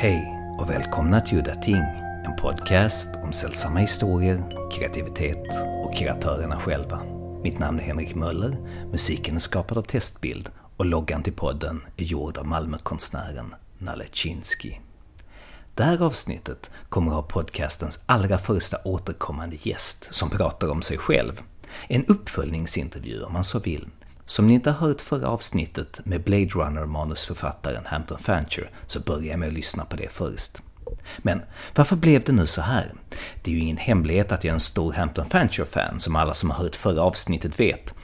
Hej och välkomna till Udda Ting, en podcast om sällsamma historier, kreativitet och kreatörerna själva. Mitt namn är Henrik Möller, musiken är skapad av Testbild och loggan till podden är gjord av Malmökonstnären Nalle Chinsky. Det här avsnittet kommer att ha podcastens allra första återkommande gäst som pratar om sig själv. En uppföljningsintervju om man så vill. Som ni inte har hört förra avsnittet med Blade Runner-manusförfattaren Hampton Fancher så börjar jag med att lyssna på det först. Men varför blev det nu så här? Det är ju ingen hemlighet att jag är en stor Hampton Fancher-fan, som alla som har hört förra avsnittet vet.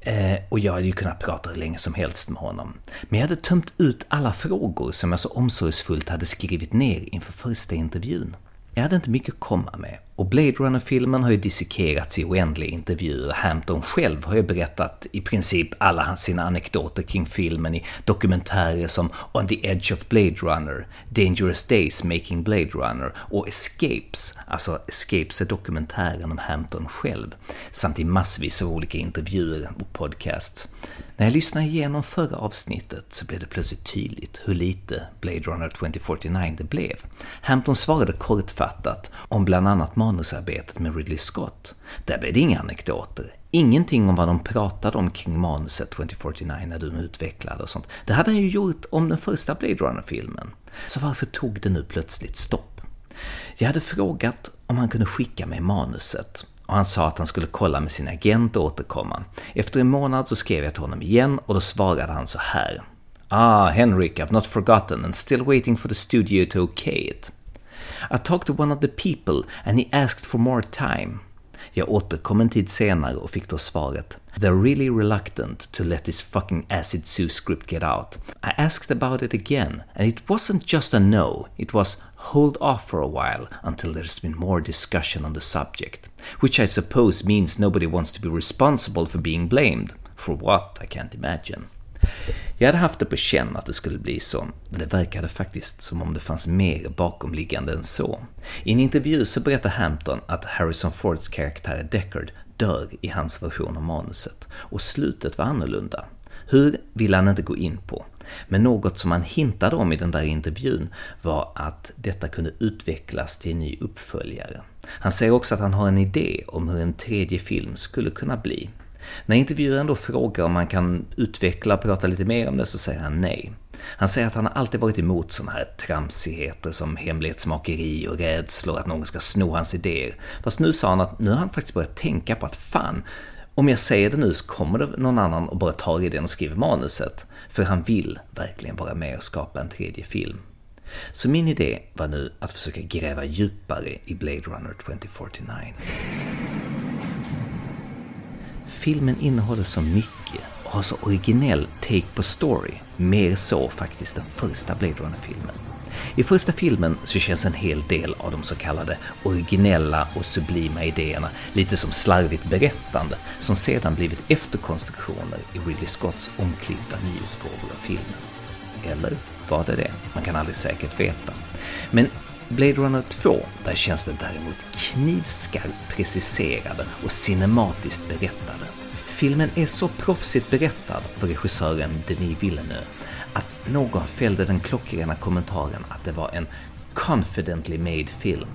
Eh, och jag hade ju kunnat prata hur länge som helst med honom. Men jag hade tömt ut alla frågor som jag så omsorgsfullt hade skrivit ner inför första intervjun. Jag hade inte mycket att komma med och Blade Runner-filmen har ju dissekerats i oändliga intervjuer. Hampton själv har ju berättat i princip alla sina anekdoter kring filmen i dokumentärer som On the Edge of Blade Runner, Dangerous Days Making Blade Runner och Escapes, alltså Escapes är dokumentären om Hampton själv, samt i massvis av olika intervjuer och podcasts. När jag lyssnade igenom förra avsnittet så blev det plötsligt tydligt hur lite Blade Runner 2049 det blev. Hampton svarade kortfattat om bland annat manusarbetet med Ridley Scott. Där blev det inga anekdoter, ingenting om vad de pratade om kring manuset 2049 när de utvecklade och sånt. Det hade han ju gjort om den första Blade Runner-filmen. Så varför tog det nu plötsligt stopp? Jag hade frågat om han kunde skicka mig manuset och han sa att han skulle kolla med sin agent och återkomma. Efter en månad så skrev jag till honom igen och då svarade han så här. Ah, Henrik, I've not forgotten and still waiting for the studio to okay it. I talked to one of the people and he asked for more time. Jag återkom en tid senare och fick då svaret “They're really reluctant to let this fucking acid Zoo script get out. I asked about it again and it wasn't just a no, it was hold off for a while until there's been more discussion on the subject. Which I suppose means nobody wants to be responsible for being blamed. For what, I can't imagine. Jag hade haft det på känn att det skulle bli så, men det verkade faktiskt som om det fanns mer bakomliggande än så. I en intervju så berättar Hampton att Harrison Fords karaktär Deckard dör i hans version av manuset, och slutet var annorlunda. Hur vill han inte gå in på, men något som han hintade om i den där intervjun var att detta kunde utvecklas till en ny uppföljare. Han säger också att han har en idé om hur en tredje film skulle kunna bli. När intervjuaren då frågar om han kan utveckla och prata lite mer om det så säger han nej. Han säger att han alltid varit emot sådana här tramsigheter som hemlighetsmakeri och rädslor att någon ska sno hans idéer. Fast nu sa han att nu har han faktiskt börjat tänka på att fan, om jag säger det nu så kommer det någon annan och bara tar idén och skriver manuset. För han vill verkligen vara med och skapa en tredje film. Så min idé var nu att försöka gräva djupare i Blade Runner 2049. Filmen innehåller så mycket och har så originell take på story, mer så faktiskt än första Blade Runner-filmen. I första filmen så känns en hel del av de så kallade originella och sublima idéerna lite som slarvigt berättande som sedan blivit efterkonstruktioner i Ridley Scotts omklippta nyutgåvor av filmen. Eller var det det? Man kan aldrig säkert veta. Men Blade Runner 2, där känns det däremot knivskarpt preciserade och cinematiskt berättade. Filmen är så proffsigt berättad för regissören Denis Villeneuve att någon fällde den klockrena kommentaren att det var en confidently made film.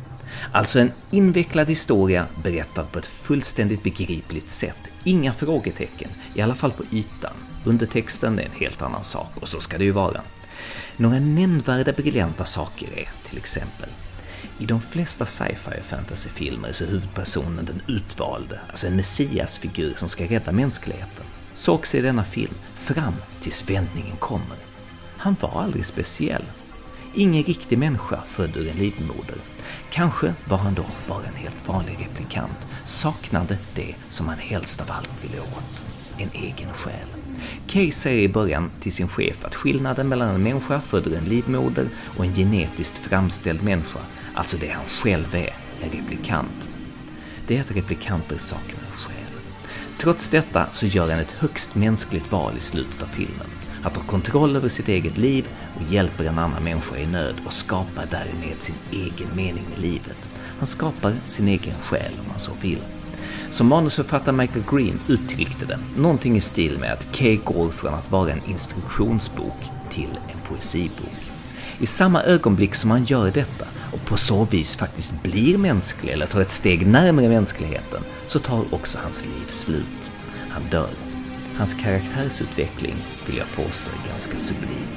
Alltså en invecklad historia berättad på ett fullständigt begripligt sätt. Inga frågetecken, i alla fall på ytan. Undertexten är en helt annan sak, och så ska det ju vara. Några nämnvärda briljanta saker är, till exempel, i de flesta sci-fi och fantasyfilmer så är huvudpersonen den utvalde, alltså en messiasfigur som ska rädda mänskligheten. Så också i denna film, fram tills vändningen kommer. Han var aldrig speciell. Ingen riktig människa född ur en livmoder. Kanske var han då bara en helt vanlig replikant, saknade det som han helst av allt ville åt, en egen själ. Kay säger i början till sin chef att skillnaden mellan en människa född ur en livmoder och en genetiskt framställd människa, alltså det han själv är, är replikant. Det är att replikanter saknar själ. Trots detta så gör han ett högst mänskligt val i slutet av filmen. Han tar kontroll över sitt eget liv och hjälper en annan människa i nöd och skapar därmed sin egen mening med livet. Han skapar sin egen själ om man så vill. Som manusförfattaren Michael Green uttryckte det, någonting i stil med att Kay går från att vara en instruktionsbok till en poesibok. I samma ögonblick som han gör detta och på så vis faktiskt blir mänsklig eller tar ett steg närmare mänskligheten så tar också hans liv slut. Han dör. Hans karaktärsutveckling vill jag påstå är ganska sublim.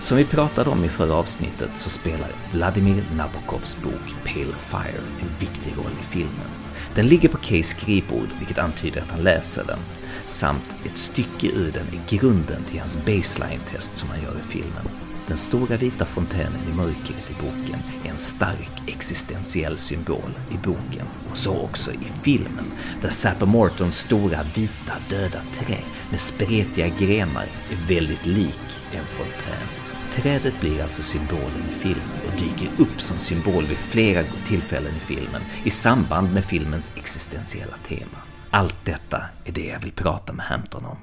Som vi pratade om i förra avsnittet så spelar Vladimir Nabokovs bok Pale Fire en viktig roll i filmen. Den ligger på Kays skrivbord, vilket antyder att han läser den, samt ett stycke ur den är grunden till hans baseline-test som han gör i filmen. Den stora vita fontänen i mörkret i boken är en stark existentiell symbol i boken och så också i filmen där Sapper Mortons stora vita döda trä med spretiga grenar är väldigt lik en fontän. Trädet blir alltså symbolen i filmen och dyker upp som symbol vid flera tillfällen i filmen i samband med filmens existentiella tema. Allt detta är det jag vill prata med Hampton om.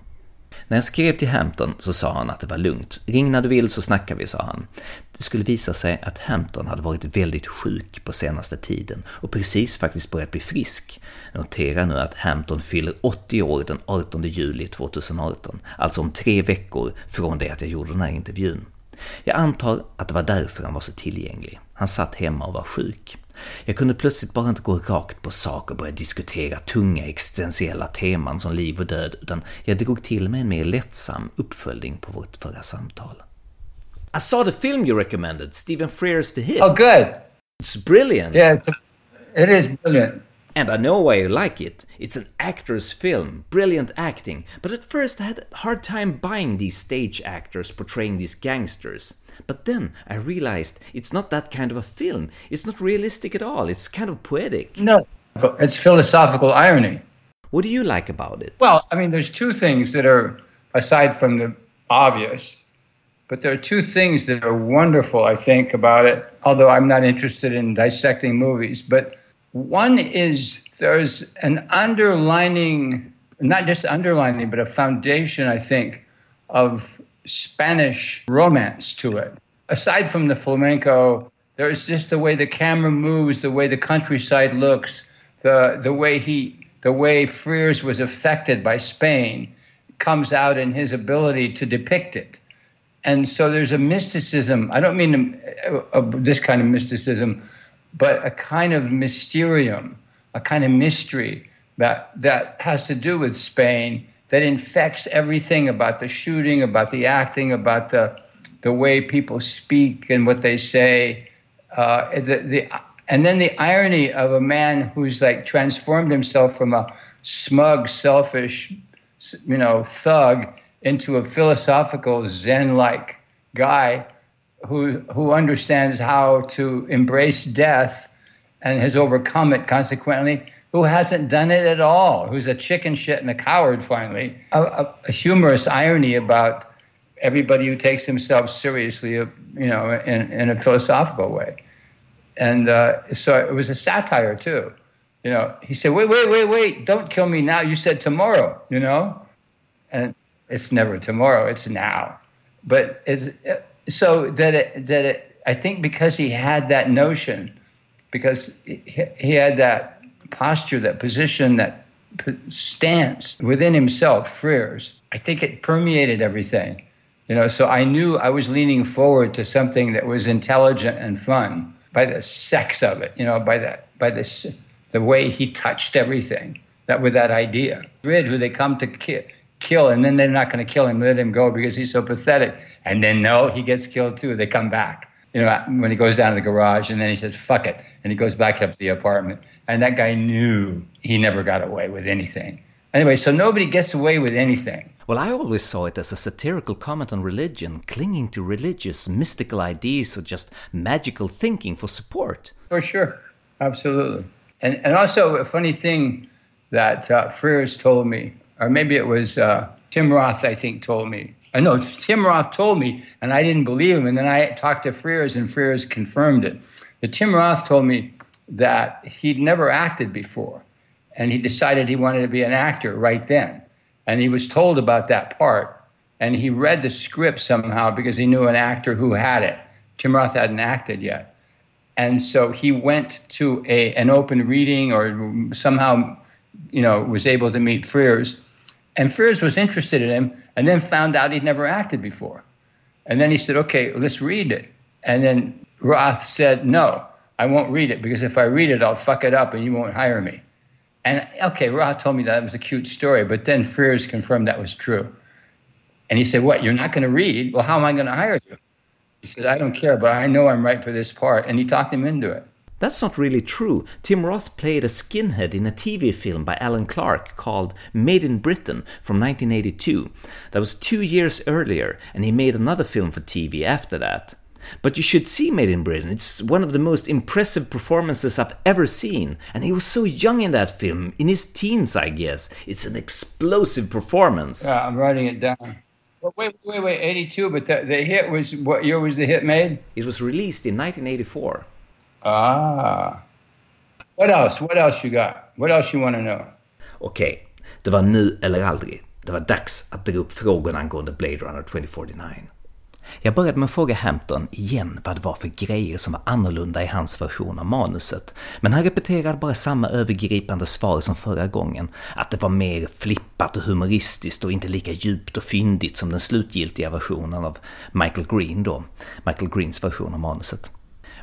När jag skrev till Hampton så sa han att det var lugnt. Ring när du vill så snackar vi, sa han. Det skulle visa sig att Hampton hade varit väldigt sjuk på senaste tiden och precis faktiskt börjat bli frisk. Notera nu att Hampton fyller 80 år den 18 juli 2018, alltså om tre veckor från det att jag gjorde den här intervjun. Jag antar att det var därför han var så tillgänglig. Han satt hemma och var sjuk. Jag kunde plötsligt bara inte gå rakt på sak och börja diskutera tunga existentiella teman som liv och död, utan jag drog till med en mer lättsam uppföljning på vårt förra samtal. I saw the film you recommended, Stephen Frears The Hit. Oh, good. It's brilliant. Yeah, it's a, it is brilliant. And I know why you like it. It's an actor's film, brilliant acting. But at first I had a hard time buying these stage actors portraying these gangsters. But then I realized it's not that kind of a film. It's not realistic at all. It's kind of poetic. No, it's philosophical irony. What do you like about it? Well, I mean, there's two things that are, aside from the obvious, but there are two things that are wonderful, I think, about it, although I'm not interested in dissecting movies. But one is there's an underlining, not just underlining, but a foundation, I think, of Spanish romance to it. Aside from the flamenco, there's just the way the camera moves, the way the countryside looks, the the way he the way Frears was affected by Spain comes out in his ability to depict it. And so there's a mysticism. I don't mean a, a, uh, this kind of mysticism, but a kind of mysterium, a kind of mystery that that has to do with Spain that infects everything about the shooting, about the acting, about the the way people speak and what they say. Uh, the, the, and then the irony of a man who's like transformed himself from a smug, selfish, you know, thug into a philosophical Zen-like guy who who understands how to embrace death and has overcome it consequently who hasn't done it at all, who's a chicken shit and a coward finally. A, a, a humorous irony about everybody who takes himself seriously, you know, in, in a philosophical way. And uh, so it was a satire too. You know, he said, wait, wait, wait, wait, don't kill me now. You said tomorrow, you know? And it's never tomorrow, it's now. But it's so that it, that it, I think because he had that notion, because he, had that posture, that position, that stance within himself, Frears, I think it permeated everything. You know, so I knew I was leaning forward to something that was intelligent and fun by the sex of it, you know, by that, by this, the way he touched everything, that with that idea. Rid, who they come to ki- kill, and then they're not going to kill him, let him go because he's so pathetic. And then no, he gets killed too. They come back, you know, when he goes down to the garage, and then he says, "Fuck it," and he goes back up to the apartment. And that guy knew he never got away with anything. Anyway, so nobody gets away with anything. Well, I always saw it as a satirical comment on religion, clinging to religious, mystical ideas or just magical thinking for support. For sure. Absolutely. And, and also, a funny thing that uh, Frears told me, or maybe it was uh, Tim Roth, I think, told me. I know Tim Roth told me, and I didn't believe him. And then I talked to Frears, and Frears confirmed it. But Tim Roth told me that he'd never acted before. And he decided he wanted to be an actor right then. And he was told about that part. And he read the script somehow because he knew an actor who had it. Tim Roth hadn't acted yet. And so he went to a, an open reading or somehow, you know, was able to meet Frears. And Frears was interested in him and then found out he'd never acted before. And then he said, okay, let's read it. And then Roth said, no, I won't read it because if I read it, I'll fuck it up and you won't hire me. And okay, Roth told me that was a cute story, but then Frears confirmed that was true. And he said, What, you're not going to read? Well, how am I going to hire you? He said, I don't care, but I know I'm right for this part. And he talked him into it. That's not really true. Tim Roth played a skinhead in a TV film by Alan Clarke called Made in Britain from 1982. That was two years earlier, and he made another film for TV after that. But you should see Made in Britain. It's one of the most impressive performances I've ever seen. And he was so young in that film, in his teens, I guess. It's an explosive performance. Yeah, I'm writing it down. Well, wait, wait, wait, 82, but the, the hit was, what year was the hit made? It was released in 1984. Ah. What else? What else you got? What else you want to know? Okej, okay. det var nu eller aldrig. Det var dags att dra upp frågorna angående Blade Runner 2049. Jag började med att fråga Hampton igen vad det var för grejer som var annorlunda i hans version av manuset, men han repeterade bara samma övergripande svar som förra gången, att det var mer flippat och humoristiskt och inte lika djupt och fyndigt som den slutgiltiga versionen av Michael Green då, Michael Greens version av manuset.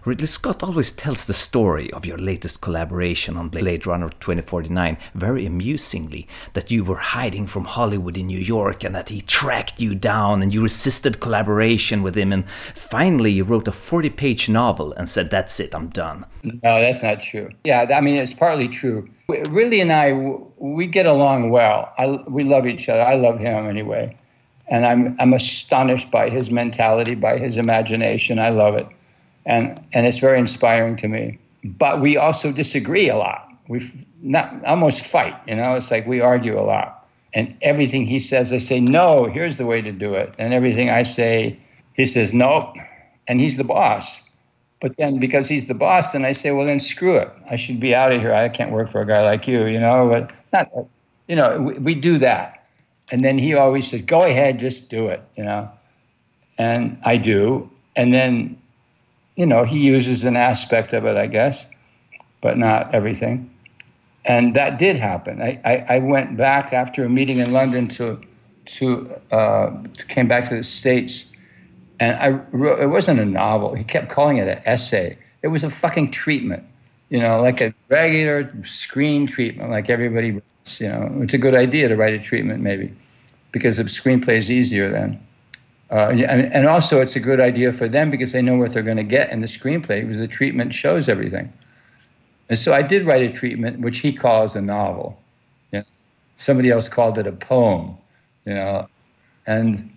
Ridley Scott always tells the story of your latest collaboration on Blade Runner 2049 very amusingly that you were hiding from Hollywood in New York and that he tracked you down and you resisted collaboration with him and finally you wrote a 40 page novel and said, That's it, I'm done. No, that's not true. Yeah, I mean, it's partly true. Ridley and I, we get along well. I, we love each other. I love him anyway. And I'm, I'm astonished by his mentality, by his imagination. I love it and and it's very inspiring to me. But we also disagree a lot. We not almost fight. You know, it's like we argue a lot. And everything he says, I say no. Here's the way to do it. And everything I say, he says nope. And he's the boss. But then because he's the boss, then I say, well, then screw it. I should be out of here. I can't work for a guy like you. You know, but not. You know, we, we do that. And then he always says, go ahead, just do it. You know. And I do. And then you know, he uses an aspect of it, I guess, but not everything. And that did happen. I, I, I went back after a meeting in London to, to uh, came back to the States, and I wrote, it wasn't a novel. He kept calling it an essay. It was a fucking treatment, you know, like a regular screen treatment, like everybody writes, you know. It's a good idea to write a treatment, maybe, because the screenplay is easier then. Uh, and, and also, it's a good idea for them because they know what they're going to get in the screenplay because the treatment shows everything. And so I did write a treatment, which he calls a novel. You know, somebody else called it a poem, you know, and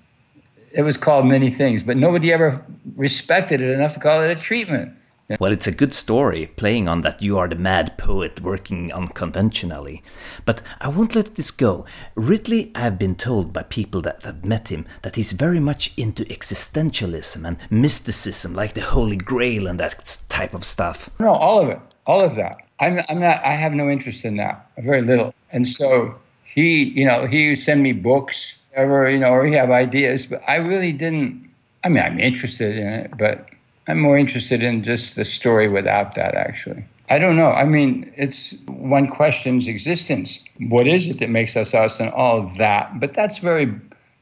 it was called many things, but nobody ever respected it enough to call it a treatment. Well, it's a good story, playing on that you are the mad poet working unconventionally. But I won't let this go. Ridley, I have been told by people that have met him that he's very much into existentialism and mysticism, like the Holy Grail and that type of stuff. No, all of it, all of that. I'm, I'm not. I have no interest in that. Very little. And so he, you know, he send me books, ever, you know, or he have ideas, but I really didn't. I mean, I'm interested in it, but I'm more interested in just the story without that, actually. I don't know. I mean, it's one question's existence. What is it that makes us us and all of that? But that's very,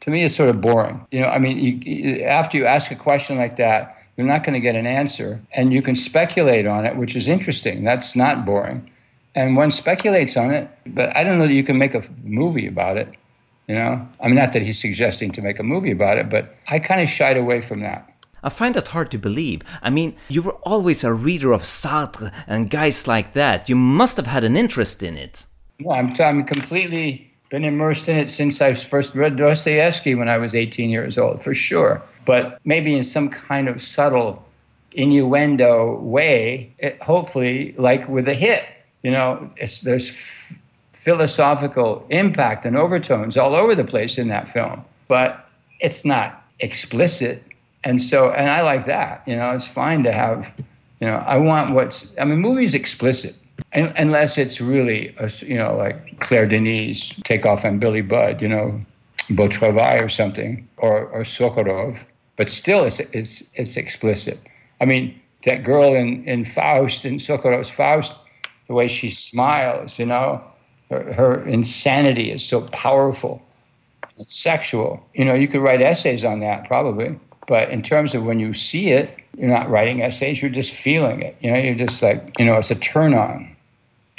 to me, it's sort of boring. You know, I mean, you, after you ask a question like that, you're not going to get an answer. And you can speculate on it, which is interesting. That's not boring. And one speculates on it, but I don't know that you can make a movie about it. You know, I mean, not that he's suggesting to make a movie about it, but I kind of shied away from that. I find that hard to believe. I mean, you were always a reader of Sartre and guys like that. You must have had an interest in it. Well, I'm, I'm completely been immersed in it since I first read Dostoevsky when I was 18 years old, for sure. But maybe in some kind of subtle innuendo way, it, hopefully, like with a hit. You know, there's philosophical impact and overtones all over the place in that film, but it's not explicit and so and I like that. You know, it's fine to have. You know, I want what's. I mean, movies explicit, and, unless it's really, a, you know, like Claire Denis, Take Off on Billy Budd. You know, Beau or something, or or Sokurov. But still, it's it's it's explicit. I mean, that girl in in Faust in Sokurov's Faust, the way she smiles. You know, her, her insanity is so powerful. It's sexual. You know, you could write essays on that probably But in terms of when you see it, you're not writing essays, you're just feeling it. You know, you're just like, you know, it's a turn on.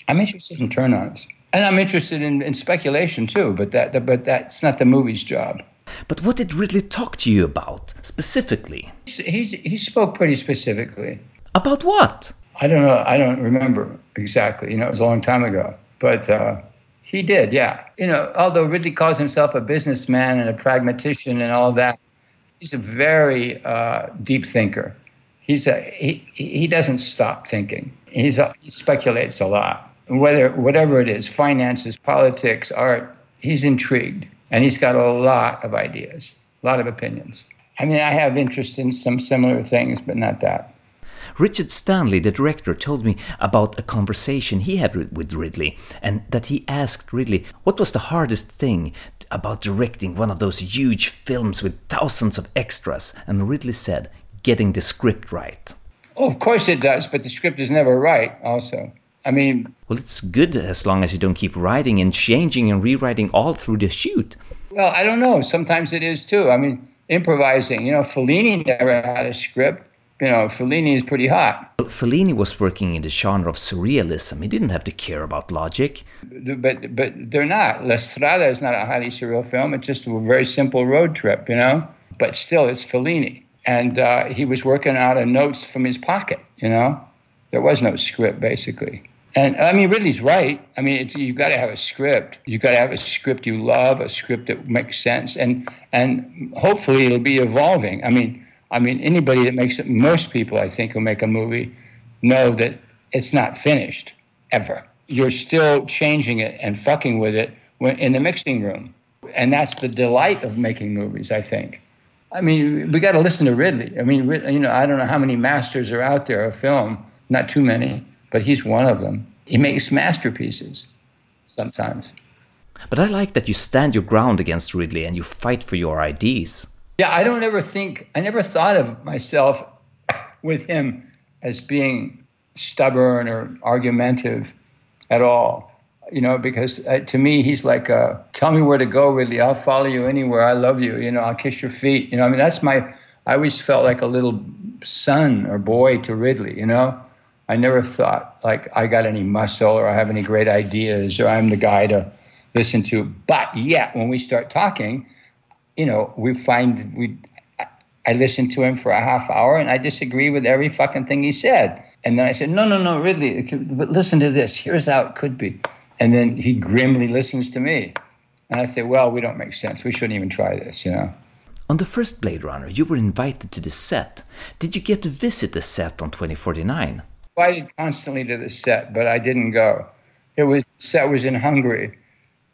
I'm interested in turn ons. And I'm interested in, in speculation too, but that but that's not the movie's job. But what did Ridley talk to you about specifically? He, he spoke pretty specifically. About what? I don't know. I don't remember exactly. You know, it was a long time ago. But uh, he did, yeah. You know, although Ridley calls himself a businessman and a pragmatician and all that, he's a very uh, deep thinker. He's a, he, he doesn't stop thinking. He's a, he speculates a lot. Whether whatever it is, finances, politics, art, he's intrigued and he's got a lot of ideas, a lot of opinions. I mean, I have interest in some similar things, but not that. Richard Stanley, the director, told me about a conversation he had with Ridley, and that he asked Ridley what was the hardest thing about directing one of those huge films with thousands of extras, and Ridley said, getting the script right. Oh, of course it does, but the script is never right, also. I mean. Well, it's good as long as you don't keep writing and changing and rewriting all through the shoot. Well, I don't know. Sometimes it is too. I mean, improvising. You know, Fellini never had a script you know, Fellini is pretty hot. Fellini was working in the genre of surrealism. He didn't have to care about logic. But but they're not. La Strada is not a highly surreal film. It's just a very simple road trip, you know. But still, it's Fellini, and uh, he was working out of notes from his pocket. You know, there was no script basically. And I mean, Ridley's right. I mean, you've got to have a script. You've got to have a script you love, a script that makes sense, and and hopefully it'll be evolving. I mean I mean, anybody that makes it, most people I think who make a movie know that it's not finished ever. You're still changing it and fucking with it in the mixing room. And that's the delight of making movies, I think. I mean, we got to listen to Ridley. I mean, you know, I don't know how many masters are out there of film, not too many, but he's one of them. He makes masterpieces sometimes. But I like that you stand your ground against Ridley and you fight for your ideas. Yeah, I don't ever think, I never thought of myself with him as being stubborn or argumentative at all. You know, because uh, to me, he's like, uh, tell me where to go, Ridley. I'll follow you anywhere. I love you. You know, I'll kiss your feet. You know, I mean, that's my, I always felt like a little son or boy to Ridley, you know? I never thought like I got any muscle or I have any great ideas or I'm the guy to listen to. But yet, when we start talking, you know, we find we. I listened to him for a half hour and I disagree with every fucking thing he said. And then I said, no, no, no, Ridley, but listen to this. Here's how it could be. And then he grimly listens to me. And I say, well, we don't make sense. We shouldn't even try this, you know. On the first Blade Runner, you were invited to the set. Did you get to visit the set on 2049? Invited constantly to the set, but I didn't go. It was set was in Hungary,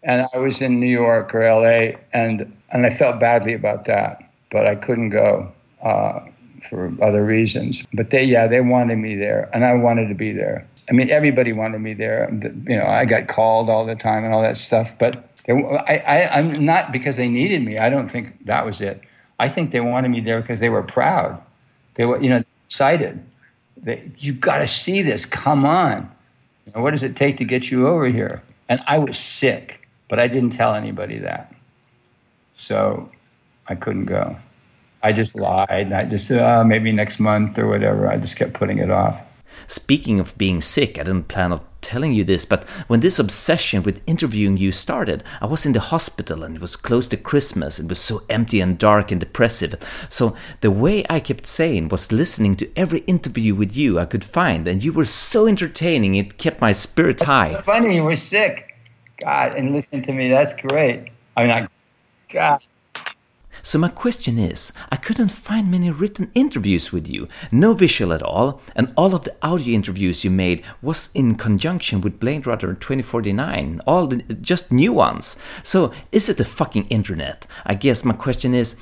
and I was in New York or L.A. and and I felt badly about that, but I couldn't go uh, for other reasons. But they, yeah, they wanted me there, and I wanted to be there. I mean, everybody wanted me there. You know, I got called all the time and all that stuff, but they, I, I, I'm not because they needed me. I don't think that was it. I think they wanted me there because they were proud. They were, you know, excited. They, you got to see this. Come on. What does it take to get you over here? And I was sick, but I didn't tell anybody that. So I couldn't go. I just lied. I just said, oh, maybe next month or whatever. I just kept putting it off. Speaking of being sick, I didn't plan on telling you this, but when this obsession with interviewing you started, I was in the hospital and it was close to Christmas. It was so empty and dark and depressive. So the way I kept saying was listening to every interview with you I could find, and you were so entertaining, it kept my spirits high. funny, you were sick. God, and listen to me, that's great. I mean, I God. So my question is, I couldn't find many written interviews with you, no visual at all, and all of the audio interviews you made was in conjunction with Blade Runner 2049, all the, just new ones. So is it the fucking internet? I guess my question is,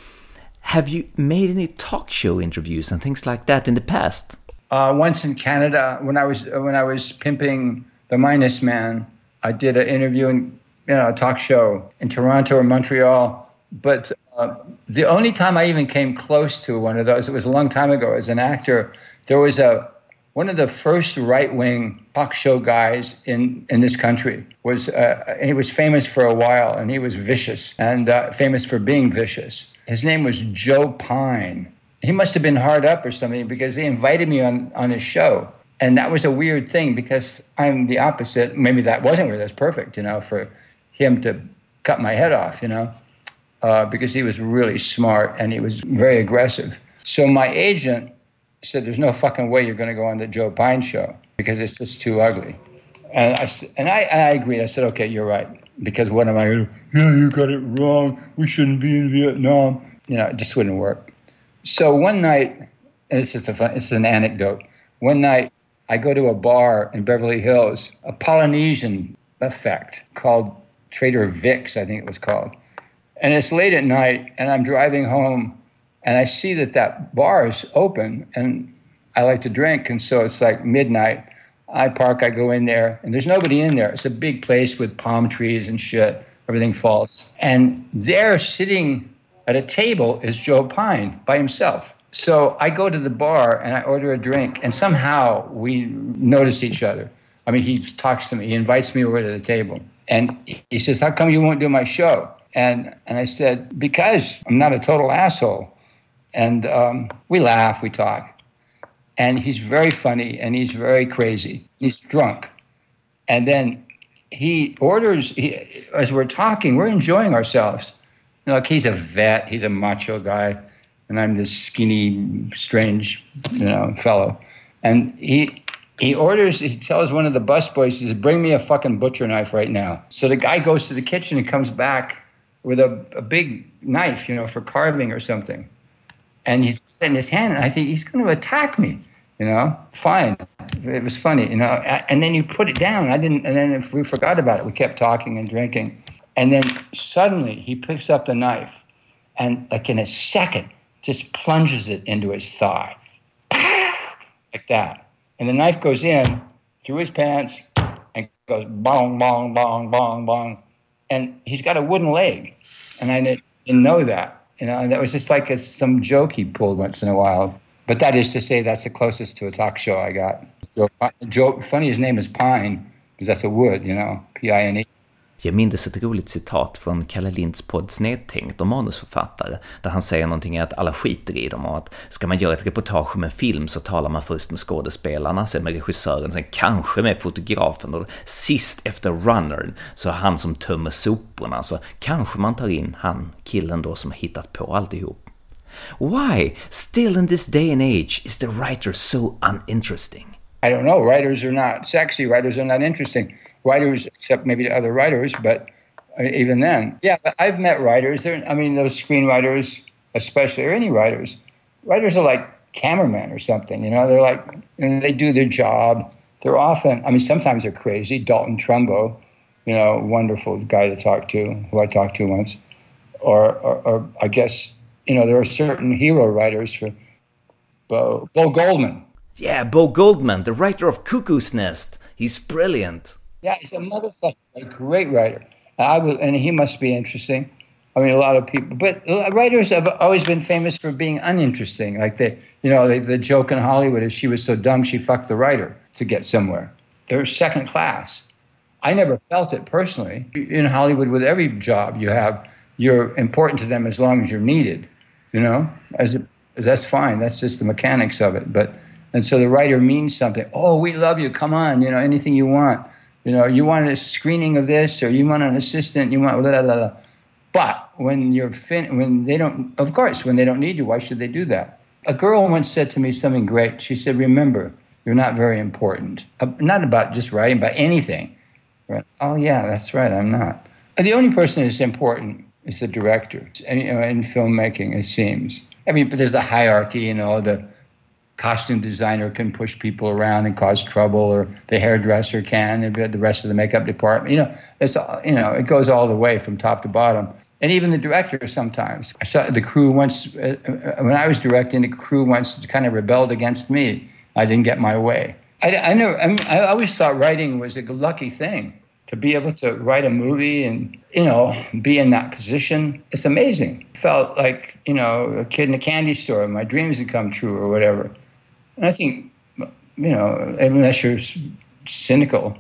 have you made any talk show interviews and things like that in the past? Uh, once in Canada, when I was when I was pimping the Minus Man, I did an interview in you know, talk show in Toronto or Montreal. But uh, the only time I even came close to one of those, it was a long time ago as an actor. There was a one of the first right-wing talk show guys in, in this country was uh, he was famous for a while and he was vicious and uh, famous for being vicious. His name was Joe Pyne he must have been hard up or something because they invited me on, on his show. And that was a weird thing because I'm the opposite. Maybe that wasn't weird. That's perfect, you know, for him to cut my head off, you know, uh, because he was really smart and he was very aggressive. So my agent said, "There's no fucking way you're going to go on the Joe Pyne show because it's just too ugly." And I and I, I agreed. I said, "Okay, you're right." Because what am I? going to? Yeah, you got it wrong. We shouldn't be in Vietnam. You know, it just wouldn't work. So one night, and this is a fun, this is an anecdote. One night, I go to a bar in Beverly Hills, a Polynesian effect called Trader Vic's, I think it was called. And it's late at night, and I'm driving home, and I see that that bar is open, and I like to drink, and so it's like midnight. I park, I go in there, and there's nobody in there. It's a big place with palm trees and shit. Everything falls. And there, sitting at a table, is Joe Pyne by himself. So I go to the bar and I order a drink, and somehow we notice each other. I mean, he talks to me, he invites me over to the table, and he says, "How come you won't do my show?" And and I said, "Because I'm not a total asshole." And um, we laugh, we talk, and he's very funny and he's very crazy. He's drunk, and then he orders. He, as we're talking, we're enjoying ourselves. You know, like he's a vet, he's a macho guy and I'm this skinny, strange, you know, fellow. And he he orders, he tells one of the busboys, he says, bring me a fucking butcher knife right now. So the guy goes to the kitchen and comes back with a, a big knife, you know, for carving or something. And he's in his hand, and I think he's going to attack me, you know. Fine, it was funny, you know. And then you put it down. I didn't, and then if we forgot about it, we kept talking and drinking. And then suddenly he picks up the knife, and like in a second, just plunges it into his thigh, like that. And the knife goes in through his pants and goes bong, bong, bong, bong, bong. And he's got a wooden leg. And I didn't know that. You know, and that was just like a, some joke he pulled once in a while. But that is to say, that's the closest to a talk show I got. Joe, Joe funny, his name is Pine, because that's a wood, you know, P-I-N-E. Jag minns ett roligt citat från Kalle Linds podd Snedtänkt om manusförfattare, där han säger någonting att alla skiter i dem och att ska man göra ett reportage om en film så talar man först med skådespelarna, sen med regissören, sen kanske med fotografen och sist efter runnern så är han som tömmer soporna, så kanske man tar in han, killen då som har hittat på alltihop. Why, still in this day and age, is the writer so uninteresting? I don't know. Writers are not sexy. Writers are not interesting. Writers, except maybe other writers, but uh, even then, yeah, I've met writers. I mean, those screenwriters, especially, or any writers, writers are like cameramen or something. You know, they're like, and they do their job. They're often, I mean, sometimes they're crazy. Dalton Trumbo, you know, wonderful guy to talk to, who I talked to once. Or, or, or I guess, you know, there are certain hero writers for Bo, Bo Goldman. Yeah, Bo Goldman, the writer of Cuckoo's Nest. He's brilliant. Yeah, he's a motherfucker, a great writer. I was, and he must be interesting. I mean, a lot of people, but writers have always been famous for being uninteresting. Like the, you know, the, the joke in Hollywood is she was so dumb she fucked the writer to get somewhere. They're second class. I never felt it personally. In Hollywood, with every job you have, you're important to them as long as you're needed. You know, as it, that's fine. That's just the mechanics of it. But and so the writer means something. Oh, we love you. Come on, you know, anything you want. You know, you want a screening of this, or you want an assistant, you want blah, blah, blah. But when you're fin- when they don't, of course, when they don't need you, why should they do that? A girl once said to me something great. She said, "Remember, you're not very important. Uh, not about just writing, but anything." Right? Oh yeah, that's right. I'm not. The only person that's important is the director. And, you know, in filmmaking, it seems. I mean, but there's a hierarchy. You know, the costume designer can push people around and cause trouble, or the hairdresser can, and the rest of the makeup department. You know, it's you know it goes all the way from top to bottom, and even the director sometimes. I saw the crew once uh, uh when I was directing. The crew once kind of rebelled against me. I didn't get my way. I, I never. I, mean, I always thought writing was a lucky thing to be able to write a movie and you know be in that position it's amazing felt like you know a kid in a candy store my dreams had come true or whatever and I think, you know, unless you're cynical,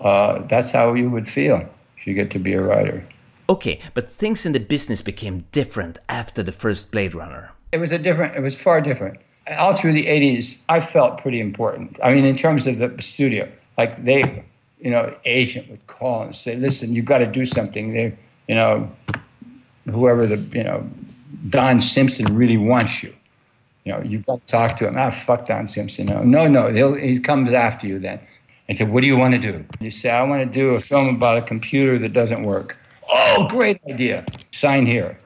uh, that's how you would feel if you get to be a writer. Okay, but things in the business became different after the first Blade Runner. It was a different. It was far different. All through the '80s, I felt pretty important. I mean, in terms of the studio, like they, you know, agent would call and say, "Listen, you've got to do something." They, you know, whoever the, you know, Don Simpson really wants you. You know, you've got to talk to him. Ah, fuck Don Simpson. No, no, no. He'll, he comes after you then and said, What do you want to do? You say, I want to do a film about a computer that doesn't work. Oh, great idea. Sign here.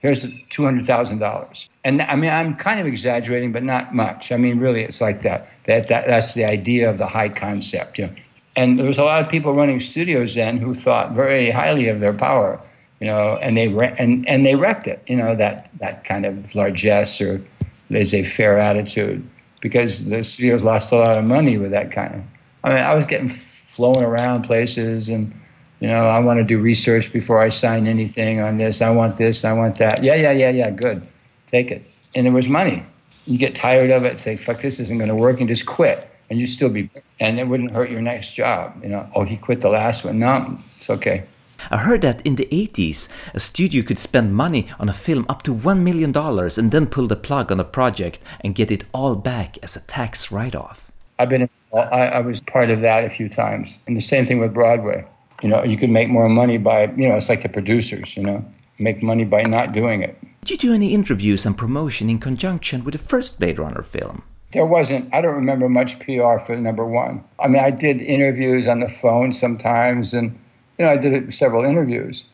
Here's $200,000. And I mean, I'm kind of exaggerating, but not much. I mean, really, it's like that. That, that That's the idea of the high concept. You know? And there was a lot of people running studios then who thought very highly of their power, you know, and they, and, and they wrecked it, you know, that, that kind of largesse or laissez-faire attitude because the studios lost a lot of money with that kind of I mean, I was getting flown around places and, you know, I want to do research before I sign anything on this. I want this, I want that. Yeah, yeah, yeah, yeah, good. Take it. And there was money. You get tired of it, say, fuck, this isn't going to work, and just quit. And you'd still be, and it wouldn't hurt your next job. You know, oh, he quit the last one. No, it's okay. I heard that in the 80s, a studio could spend money on a film up to $1 million and then pull the plug on a project and get it all back as a tax write off. I've been, I, I was part of that a few times. And the same thing with Broadway. You know, you could make more money by, you know, it's like the producers, you know, make money by not doing it. Did you do any interviews and promotion in conjunction with the first Blade Runner film? There wasn't, I don't remember much PR for number one. I mean, I did interviews on the phone sometimes, and, you know, I did several interviews,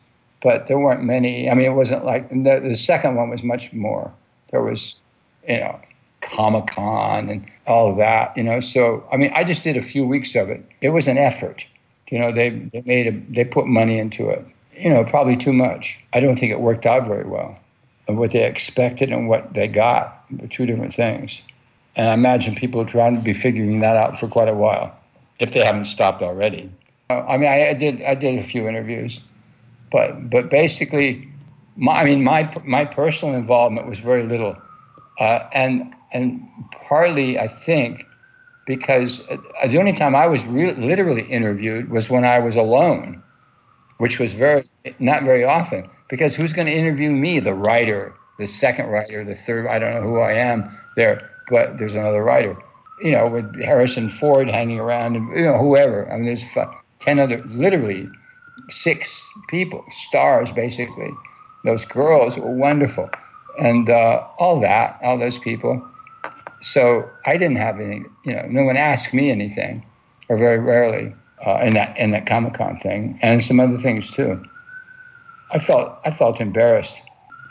but there weren't many. I mean, it wasn't like, the, the second one was much more. There was, you know, Comic Con and all of that, you know. So I mean, I just did a few weeks of it. It was an effort, you know. They they made a, they put money into it, you know, probably too much. I don't think it worked out very well. And what they expected and what they got were two different things. And I imagine people are trying to be figuring that out for quite a while, if they haven't stopped already. Uh, I mean, I, I did I did a few interviews, but but basically, my, I mean, my my personal involvement was very little, uh, and and partly I think because uh, the only time I was re- literally interviewed was when I was alone, which was very not very often. Because who's going to interview me? The writer, the second writer, the third. I don't know who I am there, but there's another writer. You know, with Harrison Ford hanging around, and you know whoever. I mean, there's ten other, literally six people, stars basically. Those girls were wonderful, and uh, all that, all those people so I didn't have any, you know, no one asked me anything, or very rarely uh, in that in that Comic Con thing, and some other things too. I felt I felt embarrassed.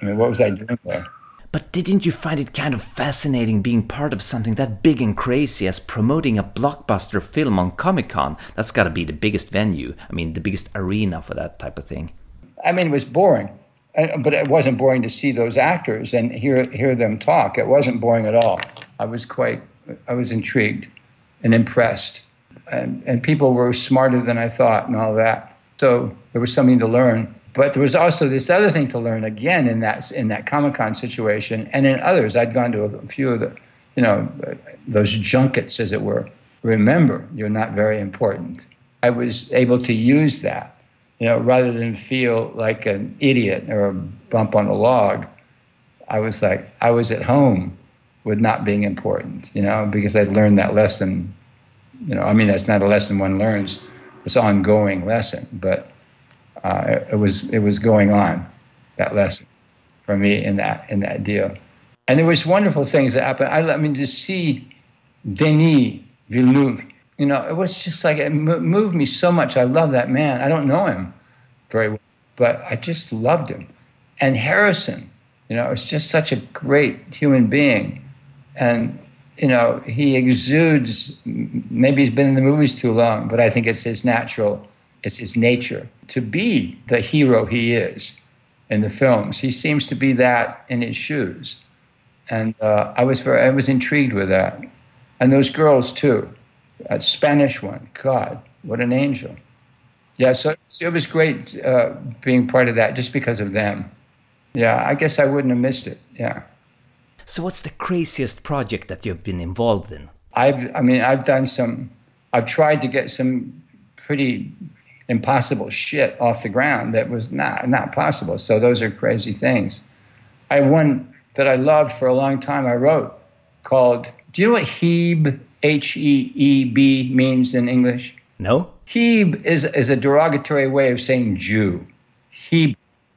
I mean, what was I doing there? But didn't you find it kind of fascinating being part of something that big and crazy as promoting a blockbuster film on Comic Con? That's got to be the biggest venue. I mean, the biggest arena for that type of thing. I mean, it was boring, but it wasn't boring to see those actors and hear hear them talk. It wasn't boring at all. I was quite, I was intrigued and impressed. And, and people were smarter than I thought and all that. So there was something to learn. But there was also this other thing to learn again in that in that Comic Con situation and in others. I'd gone to a few of the, you know, those junkets, as it were. Remember, you're not very important. I was able to use that, you know, rather than feel like an idiot or a bump on a log. I was like, I was at home with not being important, you know, because I'd learned that lesson. You know, I mean, that's not a lesson one learns; it's an ongoing lesson. But uh, it, was it was going on that lesson for me in that in that deal. And there was wonderful things that happened. I, I mean, to see Denis Villeneuve, you know, it was just like it moved me so much. I love that man. I don't know him very well, but I just loved him. And Harrison, you know, it's just such a great human being and you know he exudes maybe he's been in the movies too long but i think it's his natural it's his nature. To be the hero he is in the films he seems to be that in his shoes. And uh, i was very i was intrigued with that. And those girls too. That spanish one god what an angel. Yeah so it was great uh, being part of that just because of them. Yeah i guess i wouldn't have missed it. Yeah. So, what's the craziest project that you've been involved in? I've, I mean, I've done some. I've tried to get some pretty impossible shit off the ground that was not not possible. So those are crazy things. I won that I loved for a long time. I wrote called. Do you know what Heeb H E E B means in English? No. Heeb is is a derogatory way of saying Jew. Heeb.